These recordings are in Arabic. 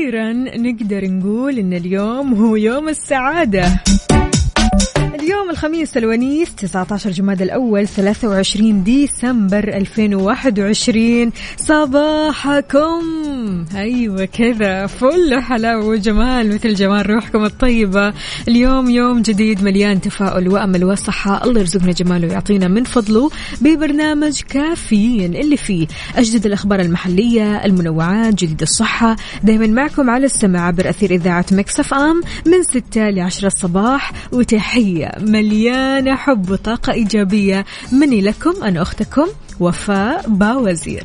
وأخيرا نقدر نقول إن اليوم هو يوم السعادة. اليوم الخميس الونيس 19 جماد الأول 23 ديسمبر 2021 صباحكم. أيوة كذا فل حلاوة وجمال مثل جمال روحكم الطيبة. اليوم يوم جديد مليان تفاؤل وأمل وصحة. الله يرزقنا جماله ويعطينا من فضله ببرنامج كافيين اللي فيه أجدد الأخبار المحلية المنوعات جديد الصحة. دايما معكم على السماع عبر أثير إذاعة مكسف أم من 6 ل 10 الصباح. وتحية. مليانة حب وطاقة إيجابية. مني لكم أنا أختكم وفاء باوزير.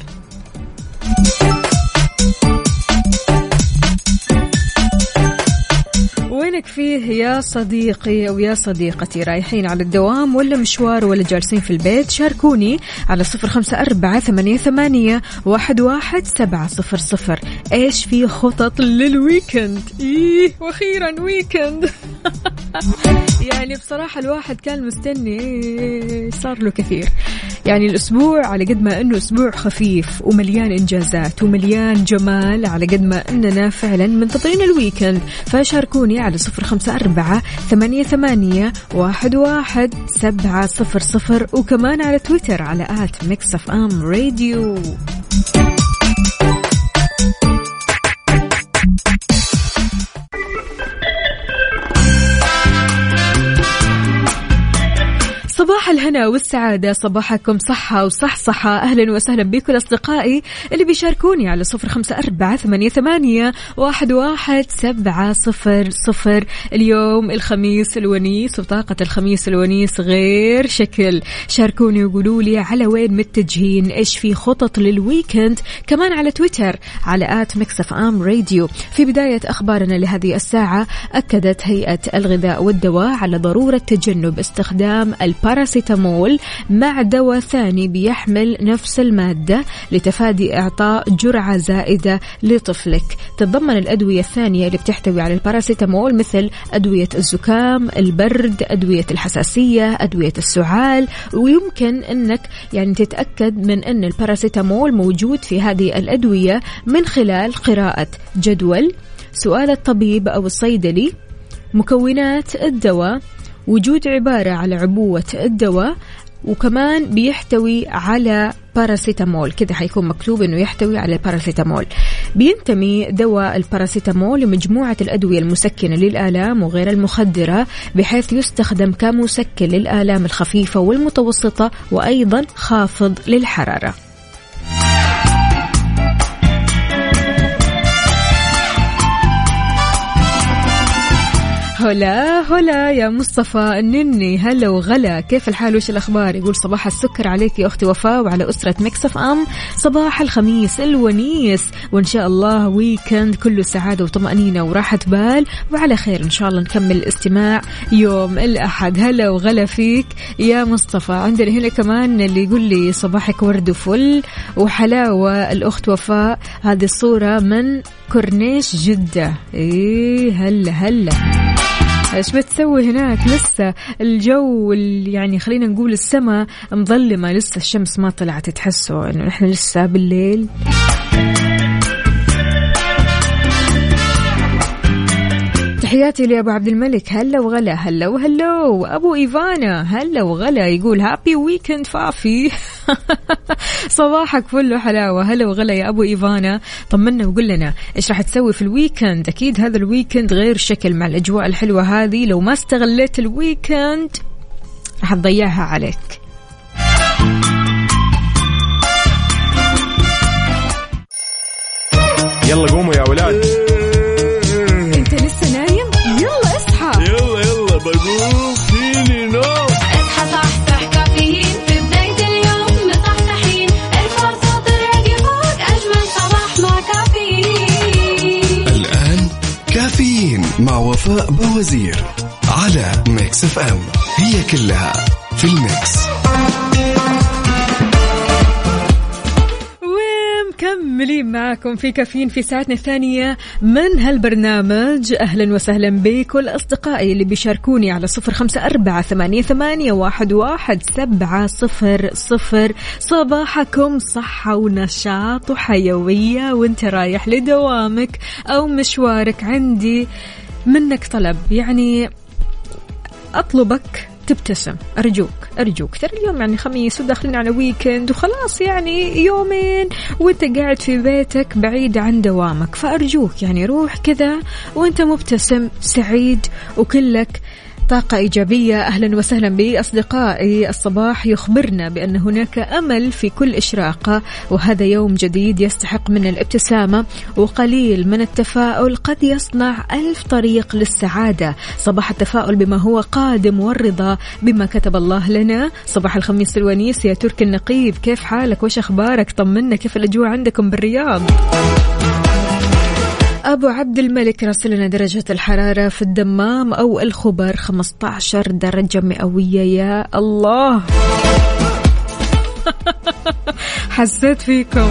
وينك فيه يا صديقي أو يا صديقتي؟ رايحين على الدوام ولا مشوار ولا جالسين في البيت؟ شاركوني على صفر خمسة أربعة ثمانية, ثمانية واحد, واحد سبعة صفر صفر. إيش في خطط لل weekend؟ إيه وأخيرا weekend. يعني بصراحة الواحد كان مستني صار له كثير. يعني الأسبوع على قد ما أنه أسبوع خفيف ومليان إنجازات ومليان جمال على قد ما أننا فعلا منتظرين ال weekend. فشاركوني على صفر خمسة أربعة ثمانية, ثمانية واحد, واحد سبعة صفر صفر وكمان على تويتر على at Mix FM Radio. الهنا والسعادة صباحكم صحة وصحصحة. أهلا وسهلا بكل أصدقائي اللي بيشاركوني على صفر خمسة أربعة ثمانية, ثمانية واحد, واحد سبعة صفر صفر. اليوم الخميس الونيس وطاقة الخميس الونيس غير شكل. شاركوني وقولوا لي على وين متجهين إيش في خطط لل weekend. كمان على تويتر على at Mix FM Radio. في بداية أخبارنا لهذه الساعة أكدت هيئة الغذاء والدواء على ضرورة تجنب استخدام الباراسيتامول. مع دواء ثاني بيحمل نفس المادة لتفادي إعطاء جرعة زائدة لطفلك. تتضمن الأدوية الثانية اللي بتحتوي على الباراسيتامول مثل أدوية الزكام البرد أدوية الحساسية أدوية السعال. ويمكن أنك يعني تتأكد من أن الباراسيتامول موجود في هذه الأدوية من خلال قراءة جدول سؤال الطبيب أو الصيدلي مكونات الدواء وجود عبارة على عبوة الدواء وكمان بيحتوي على باراسيتامول كذا حيكون مكتوب إنه يحتوي على الباراسيتامول بينتمي دواء الباراسيتامول لمجموعة الأدوية المسكنة للآلام وغير المخدرة بحيث يستخدم كمسكن للآلام الخفيفة والمتوسطة وأيضا خافض للحرارة. هلا هلا يا مصطفى النني. هلا وغلا. كيف الحال؟ وش الأخبار؟ يقول صباح السكر عليك يا أختي وفاء وعلى أسرة Mix FM. صباح الخميس الونيس. وإن شاء الله weekend كله سعادة وطمأنينة وراحة بال. وعلى خير إن شاء الله نكمل الاستماع يوم الأحد. هلا وغلا فيك يا مصطفى. عندنا هنا كمان اللي يقول لي صباحك ورد وفل وحلاوة الأخت وفاء. هذه الصورة من كورنيش جدة. إيه هلا هلا. إيش بتسوي هناك؟ لسه الجو يعني خلينا نقول السماء مظلمة لسه الشمس ما طلعت تحسوا إنه نحن لسه بالليل. تحياتي لأبو عبد الملك. هلا وغلا هلا وهلو. أبو إيفانا هلا وغلا. يقول happy weekend فافي. صباحك فل وحلاوة. هلا وغلا يا أبو إيفانا. طمنا وقول لنا إيش راح تسوي في ال weekend؟ أكيد هذا ال weekend غير شكل مع الأجواء الحلوة هذه. لو ما استغليت ال weekend راح تضيعها عليك. يلا قوموا يا ولاد. معاكم في كافيين في ساعتنا الثانية. من هالبرنامج؟ أهلا وسهلا بكل أصدقائي اللي بيشاركوني على صفر خمسة أربعة ثمانية, ثمانية واحد, واحد سبعة صفر صفر. صباحكم صحة ونشاط وحيوية وانت رايح لدوامك أو مشوارك عندي. منك طلب يعني أطلبك تبتسم. أرجوك أرجوك. ترى اليوم يعني خميس وداخلين على ويكند وخلاص يعني يومين وانت قاعد في بيتك بعيد عن دوامك. فأرجوك يعني روح كذا وانت مبتسم سعيد وكلك طاقة إيجابية. أهلا وسهلا بأصدقائي. الصباح يخبرنا بأن هناك أمل في كل إشراقة وهذا يوم جديد يستحق من الابتسامة وقليل من التفاؤل. قد يصنع ألف طريق للسعادة. صباح التفاؤل بما هو قادم والرضا بما كتب الله لنا. صباح الخميس الونيس يا ترك النقيب. كيف حالك؟ وش أخبارك؟ طمنا. كيف الأجواء عندكم بالرياض؟ أبو عبد الملك راسل لنا درجة الحرارة في الدمام أو الخبر 15 درجة مئوية. يا الله. حسيت فيكم.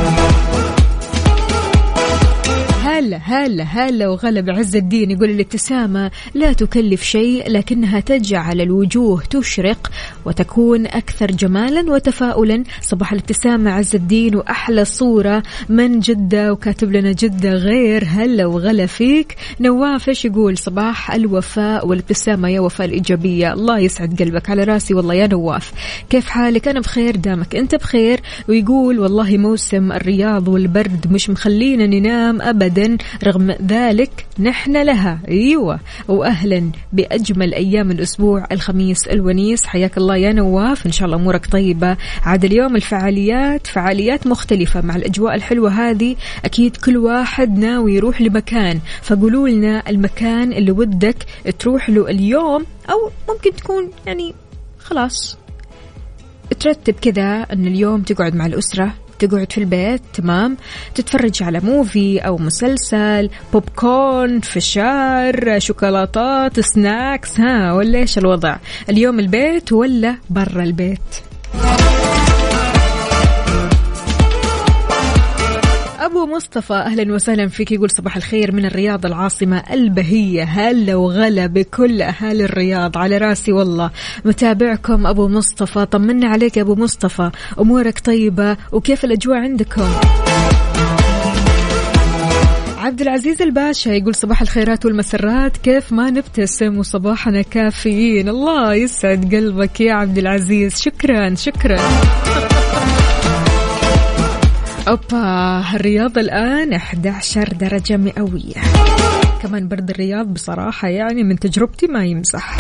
هلا هلا هلا وغلب عز الدين يقول الابتسامة لا تكلف شيء لكنها تجعل الوجوه تشرق وتكون أكثر جمالا وتفاؤلا. صباح الابتسامة عز الدين وأحلى صورة من جدة وكاتب لنا جدة غير. هلا وغلا فيك. نواف إيش يقول؟ صباح الوفاء والابتسامة يا وفاء الإيجابية. الله يسعد قلبك على راسي والله يا نواف. كيف حالك؟ أنا بخير دامك أنت بخير. ويقول والله موسم الرياض والبرد مش مخلينا ننام أبدا. رغم ذلك نحن لها. أيوة. وأهلا بأجمل أيام الأسبوع الخميس الونيس. حياك الله يا نواف. إن شاء الله أمورك طيبة. عاد اليوم الفعاليات فعاليات مختلفة مع الأجواء الحلوة هذه. أكيد كل واحد ناوي يروح لمكان. فقولوا لنا المكان اللي ودك تروح له اليوم أو ممكن تكون يعني خلاص. ترتب كذا أن اليوم تقعد مع الأسرة. تقعد في البيت تمام؟ تتفرج على movie أو مسلسل بوب كورن فشار شوكولاتات snacks ها ولا إيش الوضع؟ اليوم البيت ولا برا البيت؟ أبو مصطفى أهلا وسهلا فيك. يقول صباح الخير من الرياض العاصمة البهية. هلا وغلا بكل أهالي الرياض. على رأسي والله متابعكم أبو مصطفى. طمنا عليك يا أبو مصطفى. أمورك طيبة وكيف الأجواء عندكم؟ عبد العزيز الباشا يقول صباح الخيرات والمسرات. كيف ما نبتسم وصباحنا كافيين. الله يسعد قلبك يا عبد العزيز. شكرا شكرا. أوبا الرياض الآن 11 درجة مئوية. كمان برد الرياض بصراحة يعني من تجربتي ما يمزح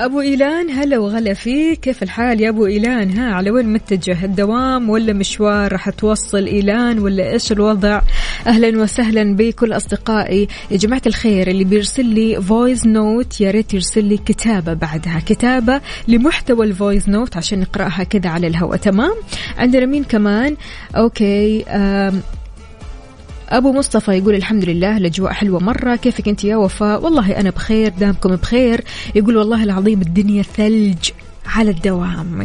أبو إيلان هلا وغلا فيك. كيف الحال يا أبو إيلان؟ ها على وين متجه الدوام ولا مشوار راح توصل إيلان ولا إيش الوضع؟ أهلا وسهلا بكل أصدقائي. يا جماعة الخير اللي بيرسل لي voice note يا ريت يرسل لي كتابة بعدها. كتابة لمحتوى ال voice note عشان نقرأها كذا على الهواء. تمام؟ عندنا مين كمان؟ okay أبو مصطفى يقول الحمد لله الأجواء حلوة مرة. كيفك أنت يا وفاء؟ والله أنا بخير دامكم بخير. يقول والله العظيم الدنيا ثلج على الدوام.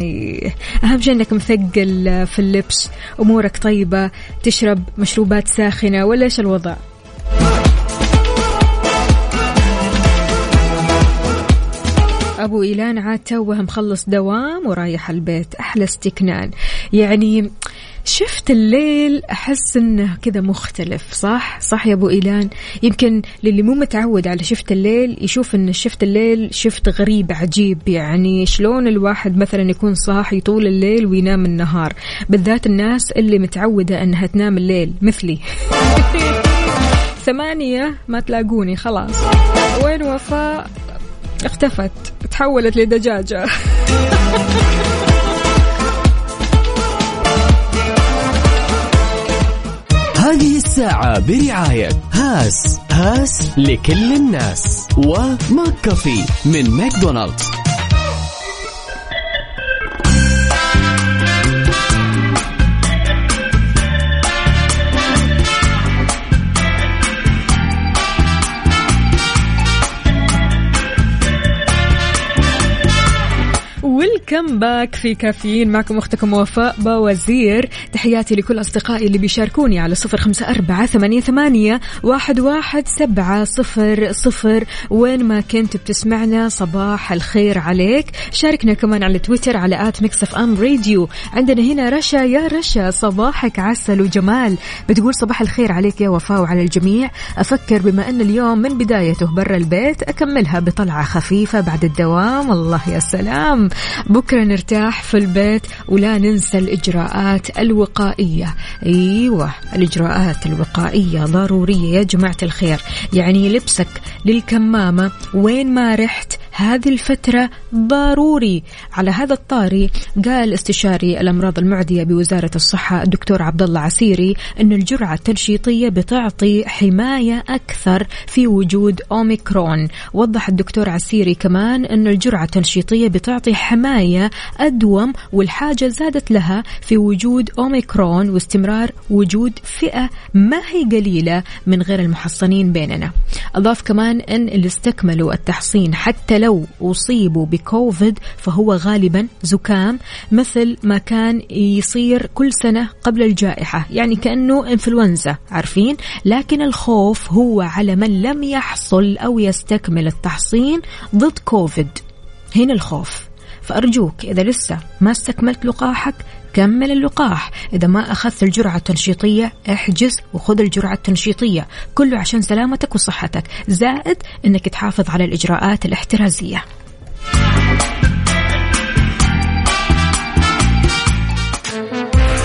أهم شيء إنك مثقل في اللبس أمورك طيبة تشرب مشروبات ساخنة ولا إيش الوضع؟ أبو إيلان عاد توه مخلص دوام ورايح البيت. أحلى استكنان. يعني شفت الليل أحس إنه كذا مختلف صح؟ صح يا أبو إيلان؟ يمكن للي مو متعود على شفت الليل يشوف إن شفت الليل شفت غريب عجيب. يعني شلون الواحد مثلا يكون صاحي طول الليل وينام النهار؟ بالذات الناس اللي متعودة إنها تنام الليل مثلي. ثمانية ما تلاقوني خلاص. وين وفاء؟ اختفت تحولت لدجاجة. هذه الساعة برعاية هاس هاس لكل الناس. و McCafé من ماكدونالدز. welcome back في كافيين معكم أختكم وفاء باوزير. تحياتي لكل أصدقائي اللي بيشاركوني على صفر خمسة أربعة ثمانية, ثمانية واحد, واحد سبعة صفر صفر. وين ما كنت بتسمعنا صباح الخير عليك. شاركنا كمان على تويتر على at Mix FM Radio. عندنا هنا رشا. يا رشا صباحك عسل وجمال. بتقول صباح الخير عليك يا وفاء وعلى الجميع. أفكر بما أن اليوم من بدايته برا البيت أكملها بطلعة خفيفة بعد الدوام. الله يا سلام. بكرة نرتاح في البيت ولا ننسى الإجراءات الوقائية. أيوة الإجراءات الوقائية ضرورية يا جماعة الخير. يعني لبسك للكمامة وين ما رحت هذه الفترة ضروري. على هذا الطاري قال استشاري الأمراض المعدية بوزارة الصحة الدكتور عبد الله عسيري أن الجرعة التنشيطية بتعطي حماية أكثر في وجود أوميكرون. وضح الدكتور عسيري كمان أن الجرعة التنشيطية بتعطي حماية أدوم والحاجة زادت لها في وجود أوميكرون واستمرار وجود فئة ما هي قليلة من غير المحصنين بيننا. أضاف كمان أن اللي استكملوا التحصين حتى لو أصيبوا بكوفيد فهو غالبا زكام مثل ما كان يصير كل سنة قبل الجائحة يعني كأنه إنفلونزا عارفين؟ لكن الخوف هو على من لم يحصل أو يستكمل التحصين ضد كوفيد. هنا الخوف. فأرجوك إذا لسه ما استكملت لقاحك كمل اللقاح. إذا ما أخذت الجرعة التنشيطية احجز وخذ الجرعة التنشيطية. كله عشان سلامتك وصحتك. زائد أنك تحافظ على الإجراءات الاحترازية.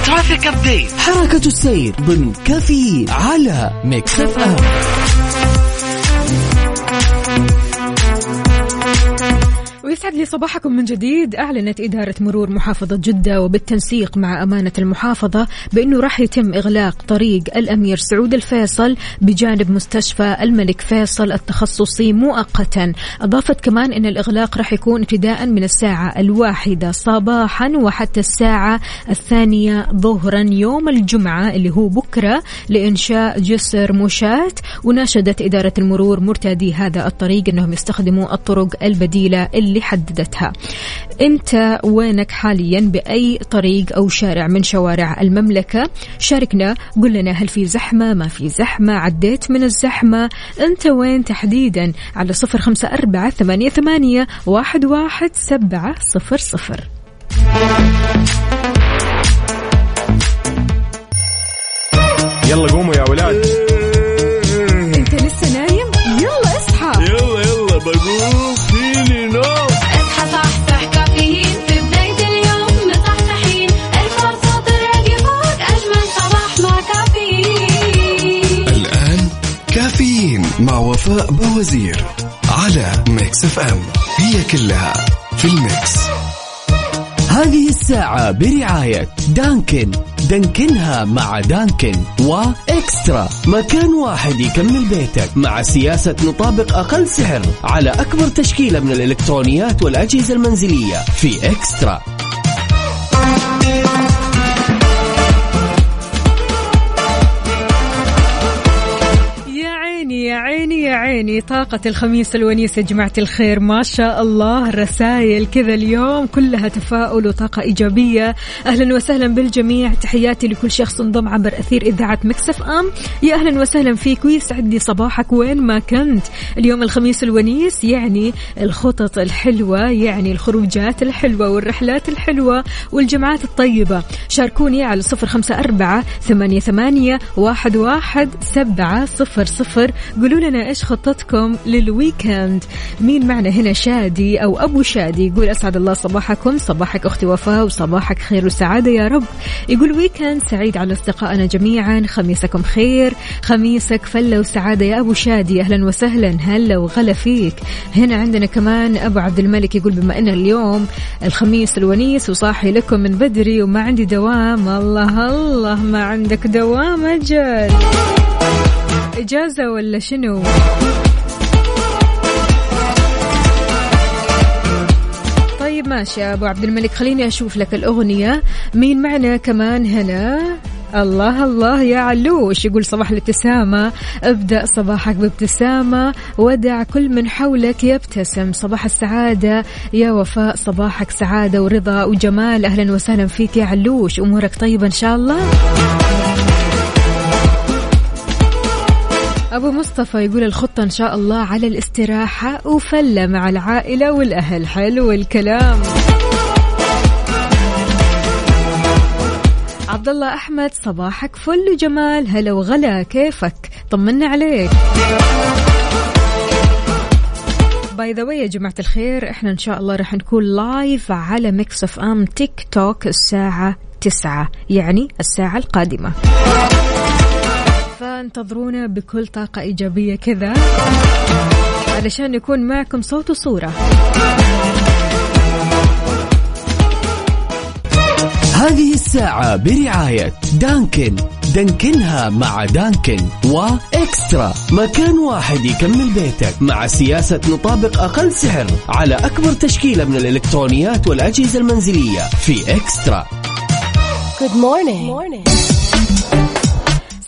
traffic update حركة السير ضمن كافيين على Mix FM. ويسعد لي صباحكم من جديد. أعلنت إدارة مرور محافظة جدة وبالتنسيق مع أمانة المحافظة بأنه راح يتم إغلاق طريق الأمير سعود الفيصل بجانب مستشفى الملك فيصل التخصصي مؤقتا. أضافت كمان أن الإغلاق راح يكون ابتداء من الساعة الواحدة صباحا وحتى الساعة الثانية ظهرا يوم الجمعة اللي هو بكرة لإنشاء جسر مشاة. وناشدت إدارة المرور مرتادي هذا الطريق أنهم يستخدموا الطرق البديلة اللي حددتها. انت وينك حاليا بأي طريق أو شارع من شوارع المملكة؟ شاركنا قل لنا هل في زحمة ما في زحمة عديت من الزحمة؟ انت وين تحديدا؟ على صفر خمسة أربعة ثمانية, ثمانية واحد, واحد سبعة صفر صفر. يلا قوموا يا ولاد. وفاء باوزير على Mix FM هي كلها في ال mix. هذه الساعة برعاية دانكن. دانكنها مع دانكن وإكسترا. مكان واحد يكمل بيتك مع سياسة نطابق أقل سعر على أكبر تشكيلة من الإلكترونيات والأجهزة المنزلية في إكسترا. عيني طاقة الخميس الونيس يا جماعة الخير. ما شاء الله الرسائل كذا اليوم كلها تفاؤل وطاقة إيجابية. أهلا وسهلا بالجميع. تحياتي لكل شخص انضم عبر أثير إذاعة Mix FM. يا أهلا وسهلا فيك. ويسعد لي صباحك. وين ما كنت. اليوم الخميس الونيس يعني الخطط الحلوة يعني الخروجات الحلوة والرحلات الحلوة والجمعات الطيبة. شاركوني على صفر خمسة أربعة ثمانية, ثمانية واحد, واحد سبعة صفر صفر. قولوا لنا إيش خطتكم لل weekend. مين معنا هنا؟ شادي أو أبو شادي. يقول أسعد الله صباحكم. صباحك أختي وفاء وصباحك خير وسعادة يا رب. يقول ويكند سعيد على أصدقائنا جميعا. خميسكم خير. خميسك فلة وسعادة يا أبو شادي. أهلا وسهلا. هلا وغلا فيك. هنا عندنا كمان أبو عبد الملك يقول بما أن اليوم الخميس الونيس وصاحي لكم من بدري وما عندي دوام. الله الله ما عندك دوام أجل. إجازة ولا شنو؟ طيب ماشي. يا أبو عبد الملك خليني أشوف لك الأغنية. مين معنا كمان هنا؟ الله الله يا علوش. يقول صباح الابتسامة. ابدأ صباحك بابتسامة. ودع كل من حولك يبتسم. صباح السعادة. يا وفاء صباحك سعادة ورضا وجمال. أهلا وسهلا فيك يا علوش. أمورك طيبة إن شاء الله. أبو مصطفى يقول الخطة إن شاء الله على الاستراحة وفلة مع العائلة والأهل. حلو الكلام. عبد الله أحمد صباحك فل وجمال. هلا وغلا كيفك؟ طمنا عليك. by the way يا جماعة الخير إحنا إن شاء الله راح نكون live على Mix FM تيك توك الساعة تسعة يعني الساعة القادمة. فانتظرونا بكل طاقة إيجابية كذا علشان نكون معكم صوت وصورة. هذه الساعة برعاية دانكن. دانكنها مع دانكن وإكسترا. مكان واحد يكمل بيتك مع سياسة نطابق أقل سعر على أكبر تشكيلة من الإلكترونيات والأجهزة المنزلية في إكسترا.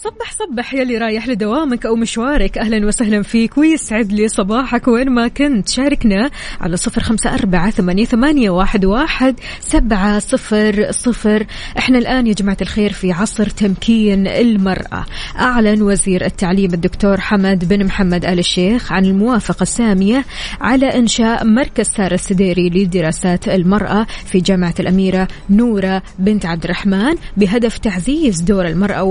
صبح صبح يلي رايح لدوامك أو مشوارك. أهلا وسهلا فيك. ويسعد لي صباحك وين ما كنت. شاركنا على صفر خمسة أربعة ثمانية, واحد, واحد سبعة صفر صفر. إحنا الآن يا جماعة الخير في عصر تمكين المرأة. أعلن وزير التعليم الدكتور حمد بن محمد آل الشيخ عن الموافقة السامية على إنشاء مركز سارة السديري لدراسات المرأة في جامعة الأميرة نورة بنت عبد الرحمن بهدف تعزيز دور المرأة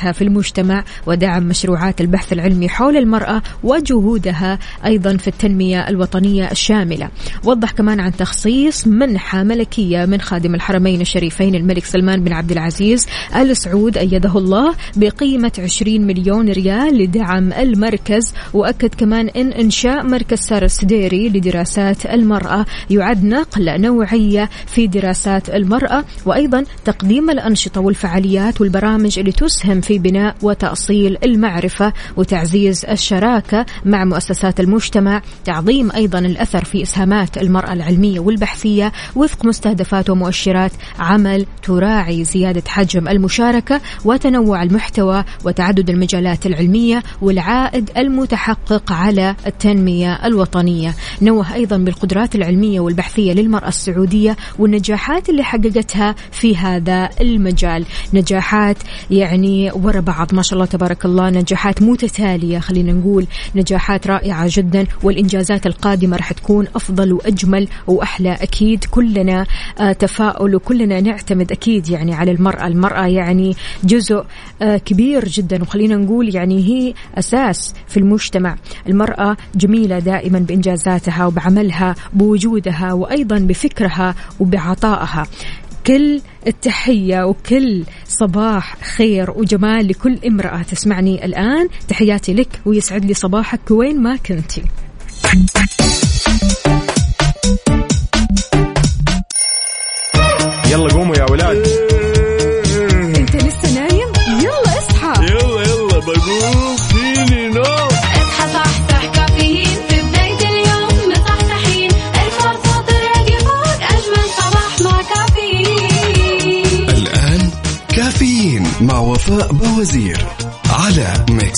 ومشاركتها في المجتمع ودعم مشروعات البحث العلمي حول المرأة وجهودها أيضا في التنمية الوطنية الشاملة. وضح كمان عن تخصيص منحة ملكية من خادم الحرمين الشريفين الملك سلمان بن عبد العزيز آل سعود أيده الله بقيمة 20 مليون ريال لدعم المركز. وأكد كمان أن إنشاء مركز سارة السديري لدراسات المرأة. يعد نقلة نوعية في دراسات المرأة وأيضا تقديم الأنشطة والفعاليات والبرامج اللي تسهم في بناء وتأصيل المعرفة وتعزيز الشراكة مع مؤسسات المجتمع تعظيم أيضا الأثر في إسهامات المرأة العلمية والبحثية وفق مستهدفات ومؤشرات عمل تراعي زيادة حجم المشاركة وتنوع المحتوى وتعدد المجالات العلمية والعائد المتحقق على التنمية الوطنية. نوه أيضا بالقدرات العلمية والبحثية للمرأة السعودية والنجاحات اللي حققتها في هذا المجال. نجاحات يعني ورا بعض ما شاء الله تبارك الله نجاحات متتالية خلينا نقول نجاحات رائعة جدا والإنجازات القادمة راح تكون أفضل وأجمل وأحلى أكيد. كلنا آه، تفاؤل وكلنا نعتمد أكيد يعني على المرأة. المرأة يعني جزء آه، كبير جدا وخلينا نقول يعني هي أساس في المجتمع. المرأة جميلة دائما بإنجازاتها وبعملها بوجودها وأيضا بفكرها وبعطائها. كل التحية وكل صباح خير وجمال لكل امرأة تسمعني الآن. تحياتي لك ويسعد لي صباحك وين ما كنتي يلا قوموا يا ولاد. انت لسه نايم؟ يلا اصحى. يلا يلا بقوم.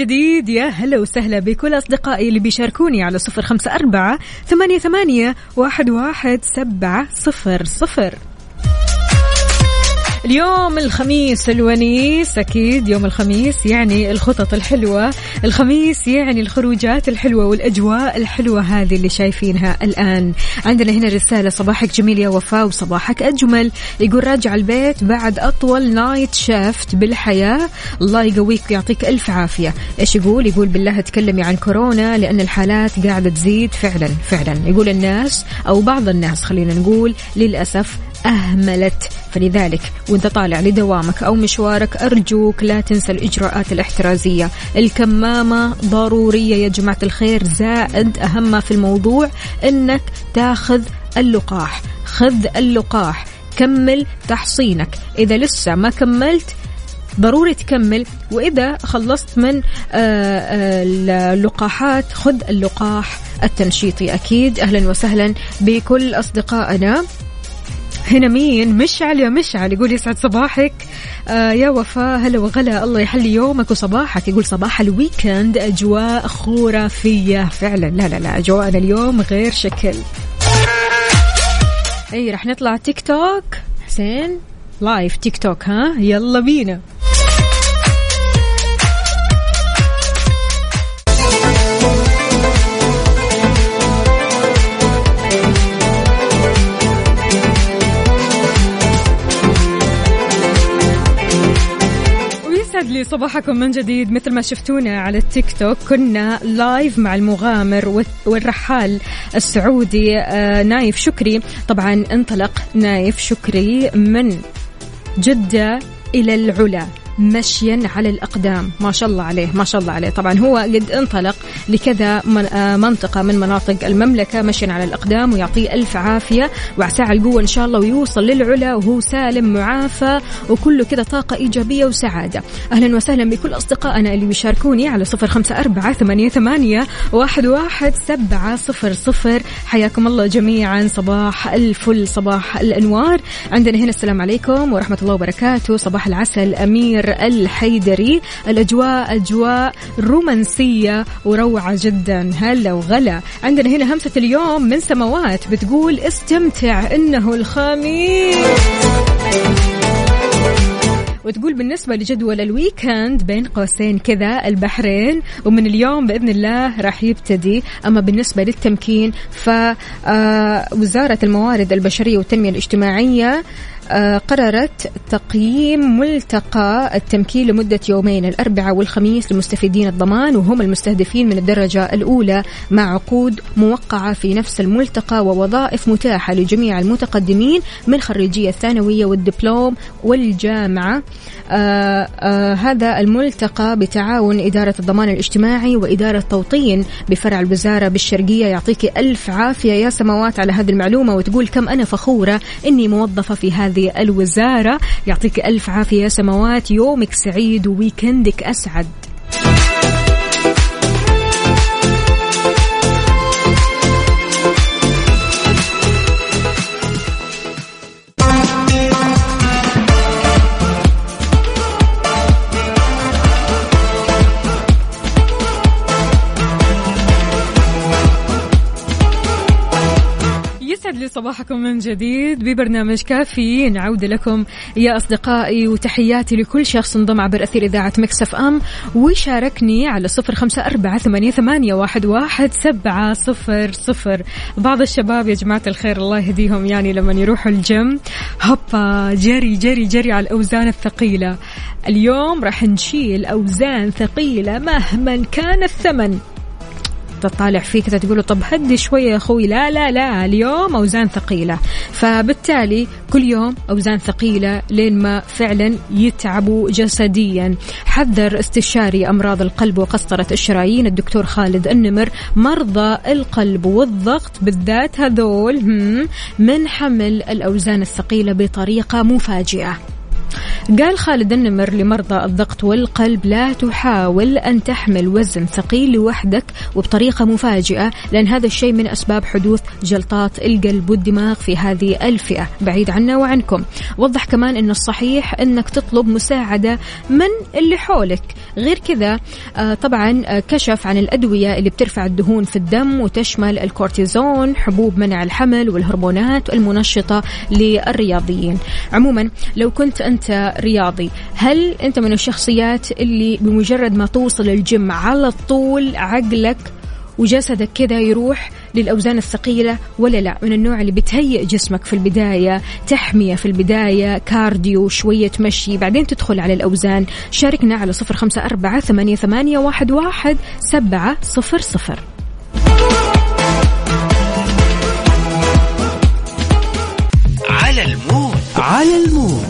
جديد. يا هلا وسهلا بكل أصدقائي اللي بيشاركوني على صفر خمسة أربعة ثمانية, ثمانية واحد, واحد سبعة صفر صفر. اليوم الخميس الونيس أكيد يوم الخميس يعني الخطط الحلوة الخميس يعني الخروجات الحلوة والأجواء الحلوة هذه اللي شايفينها الآن. عندنا هنا رسالة صباحك جميل يا وفاء وصباحك أجمل. يقول راجع البيت بعد أطول night shift بالحياة. الله يقويك ويعطيك ألف عافية. إيش يقول؟ يقول بالله تكلمي عن كورونا لأن الحالات قاعدة تزيد فعلا فعلا. يقول الناس أو بعض الناس خلينا نقول للأسف أهملت. فلذلك وإنت طالع لدوامك أو مشوارك أرجوك لا تنسى الإجراءات الاحترازية. الكمامة ضرورية يا جماعة الخير زائد أهم في الموضوع أنك تاخذ اللقاح. خذ اللقاح. كمل تحصينك. إذا لسه ما كملت ضروري تكمل. وإذا خلصت من آه، آه، اللقاحات خذ اللقاح التنشيطي أكيد. أهلا وسهلا بكل أصدقائنا. هنا مين؟ مشعل يا مشعل يقول يسعد صباحك. آه يا وفاء هلا وغلا الله يحلي يومك وصباحك. يقول صباح الويكند أجواء خرافية. فعلا لا لا لا أجواءنا اليوم غير شكل. إي رح نطلع تيك توك. حسين live تيك توك ها؟ يلا بينا. لي صباحكم من جديد مثل ما شفتونا على التيك توك. كنا live مع المغامر والرحال السعودي آه، نايف شكري. طبعا انطلق نايف شكري من جدة إلى العلا. مشيا على الأقدام. ما شاء الله عليه ما شاء الله عليه. طبعا هو قد انطلق لكذا من آه، منطقة من مناطق المملكة مشيا على الأقدام ويعطيه ألف عافية وعساه القوة إن شاء الله ويوصل للعلا وهو سالم معافى وكله كذا طاقة إيجابية وسعادة. أهلا وسهلا بكل أصدقائنا اللي بيشاركوني على صفر خمسة أربعة ثمانية, ثمانية واحد, واحد سبعة صفر صفر. حياكم الله جميعا صباح الفل صباح الأنوار. عندنا هنا السلام عليكم ورحمة الله وبركاته. صباح العسل أمير الحيدري. الأجواء أجواء رومانسية وروعة جدا. هلا وغلا. عندنا هنا همسة اليوم من سماوات بتقول استمتع إنه الخميس. وتقول بالنسبة لجدول الويكند بين قوسين كذا البحرين. ومن اليوم بإذن الله راح يبتدي. أما بالنسبة للتمكين فوزارة الموارد البشرية والتنمية الاجتماعية قررت تقييم ملتقى التمكين لمدة يومين الأربعاء والخميس لمستفيدين الضمان وهم المستهدفين من الدرجة الأولى مع عقود موقعة في نفس الملتقى ووظائف متاحة لجميع المتقدمين من خريجي الثانوية والدبلوم والجامعة. آه آه هذا الملتقى بتعاون إدارة الضمان الاجتماعي وإدارة توطين بفرع الوزارة بالشرقية. يعطيك ألف عافية يا سماوات على هذه المعلومة وتقول كم أنا فخورة إني موظفة في هذه الوزارة. يعطيك ألف عافية. سماوات يومك سعيد. وويكندك أسعد. صباحكم من جديد. ببرنامج كافيين عودة لكم يا أصدقائي وتحياتي لكل شخص انضم عبر أثير إذاعة ميكس أف أم. وشاركني على صفر خمسة أربعة ثمانية, واحد, واحد سبعة صفر صفر. بعض الشباب يا جماعة الخير الله يهديهم يعني لما يروحوا الجيم. هوبا جري جري جري على الأوزان الثقيلة. اليوم راح نشيل أوزان ثقيلة مهما كان الثمن. تطالع فيه كذا تقول له طب هدي شوية يا أخوي. لا لا لا اليوم أوزان ثقيلة. فبالتالي كل يوم أوزان ثقيلة لين ما فعلا يتعبوا جسديا. حذر استشاري أمراض القلب وقسطرة الشرايين الدكتور خالد النمر. مرضى القلب والضغط بالذات هذول من حمل الأوزان الثقيلة بطريقة مفاجئة. قال خالد النمر لمرضى الضغط والقلب لا تحاول أن تحمل وزن ثقيل لوحدك وبطريقة مفاجئة لأن هذا الشيء من أسباب حدوث جلطات القلب والدماغ في هذه الفئة. بعيد عنا وعنكم. وضح كمان أن الصحيح أنك تطلب مساعدة من اللي حولك. غير كذا آه، طبعا آه، كشف عن الأدوية اللي بترفع الدهون في الدم وتشمل الكورتيزون حبوب منع الحمل والهرمونات المنشطة للرياضيين. عموما لو كنت أنت رياضي. هل أنت من الشخصيات اللي بمجرد ما توصل الجيم على طول عقلك وجسدك كذا يروح للأوزان الثقيلة ولا لا؟ من النوع اللي بتهيئ جسمك في البداية تحمية في البداية cardio شوية مشي بعدين تدخل على الأوزان. شاركنا على صفر خمسة أربعة ثمانية, ثمانية واحد, واحد سبعة صفر صفر. على المود. على المود.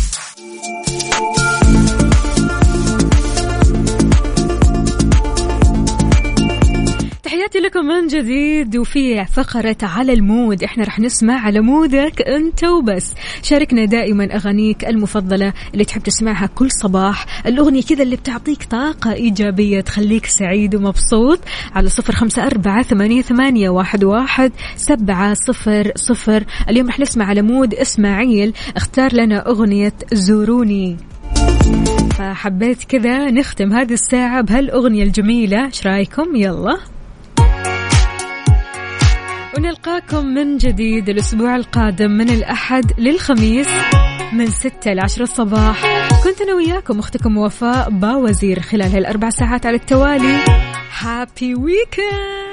جديد وفي فقرة على المود. إحنا رح نسمع على مودك أنت وبس. شاركنا دائما أغانيك المفضلة اللي تحب تسمعها كل صباح. الأغنية كذا اللي بتعطيك طاقة إيجابية تخليك سعيد ومبسوط. على صفر خمسة أربعة ثمانية, ثمانية واحد, واحد سبعة صفر صفر. اليوم رح نسمع على مود إسماعيل. اختار لنا أغنية زوروني. فحبيت كذا نختم هذه الساعة بهالأغنية الجميلة. إيش رأيكم؟ يلا. ونلقاكم من جديد الأسبوع القادم من الأحد للخميس من ستة لعشرة الصباح. كنت أنا وياكم أختكم وفاء باوزير خلال هالأربع ساعات على التوالي. هابي ويكند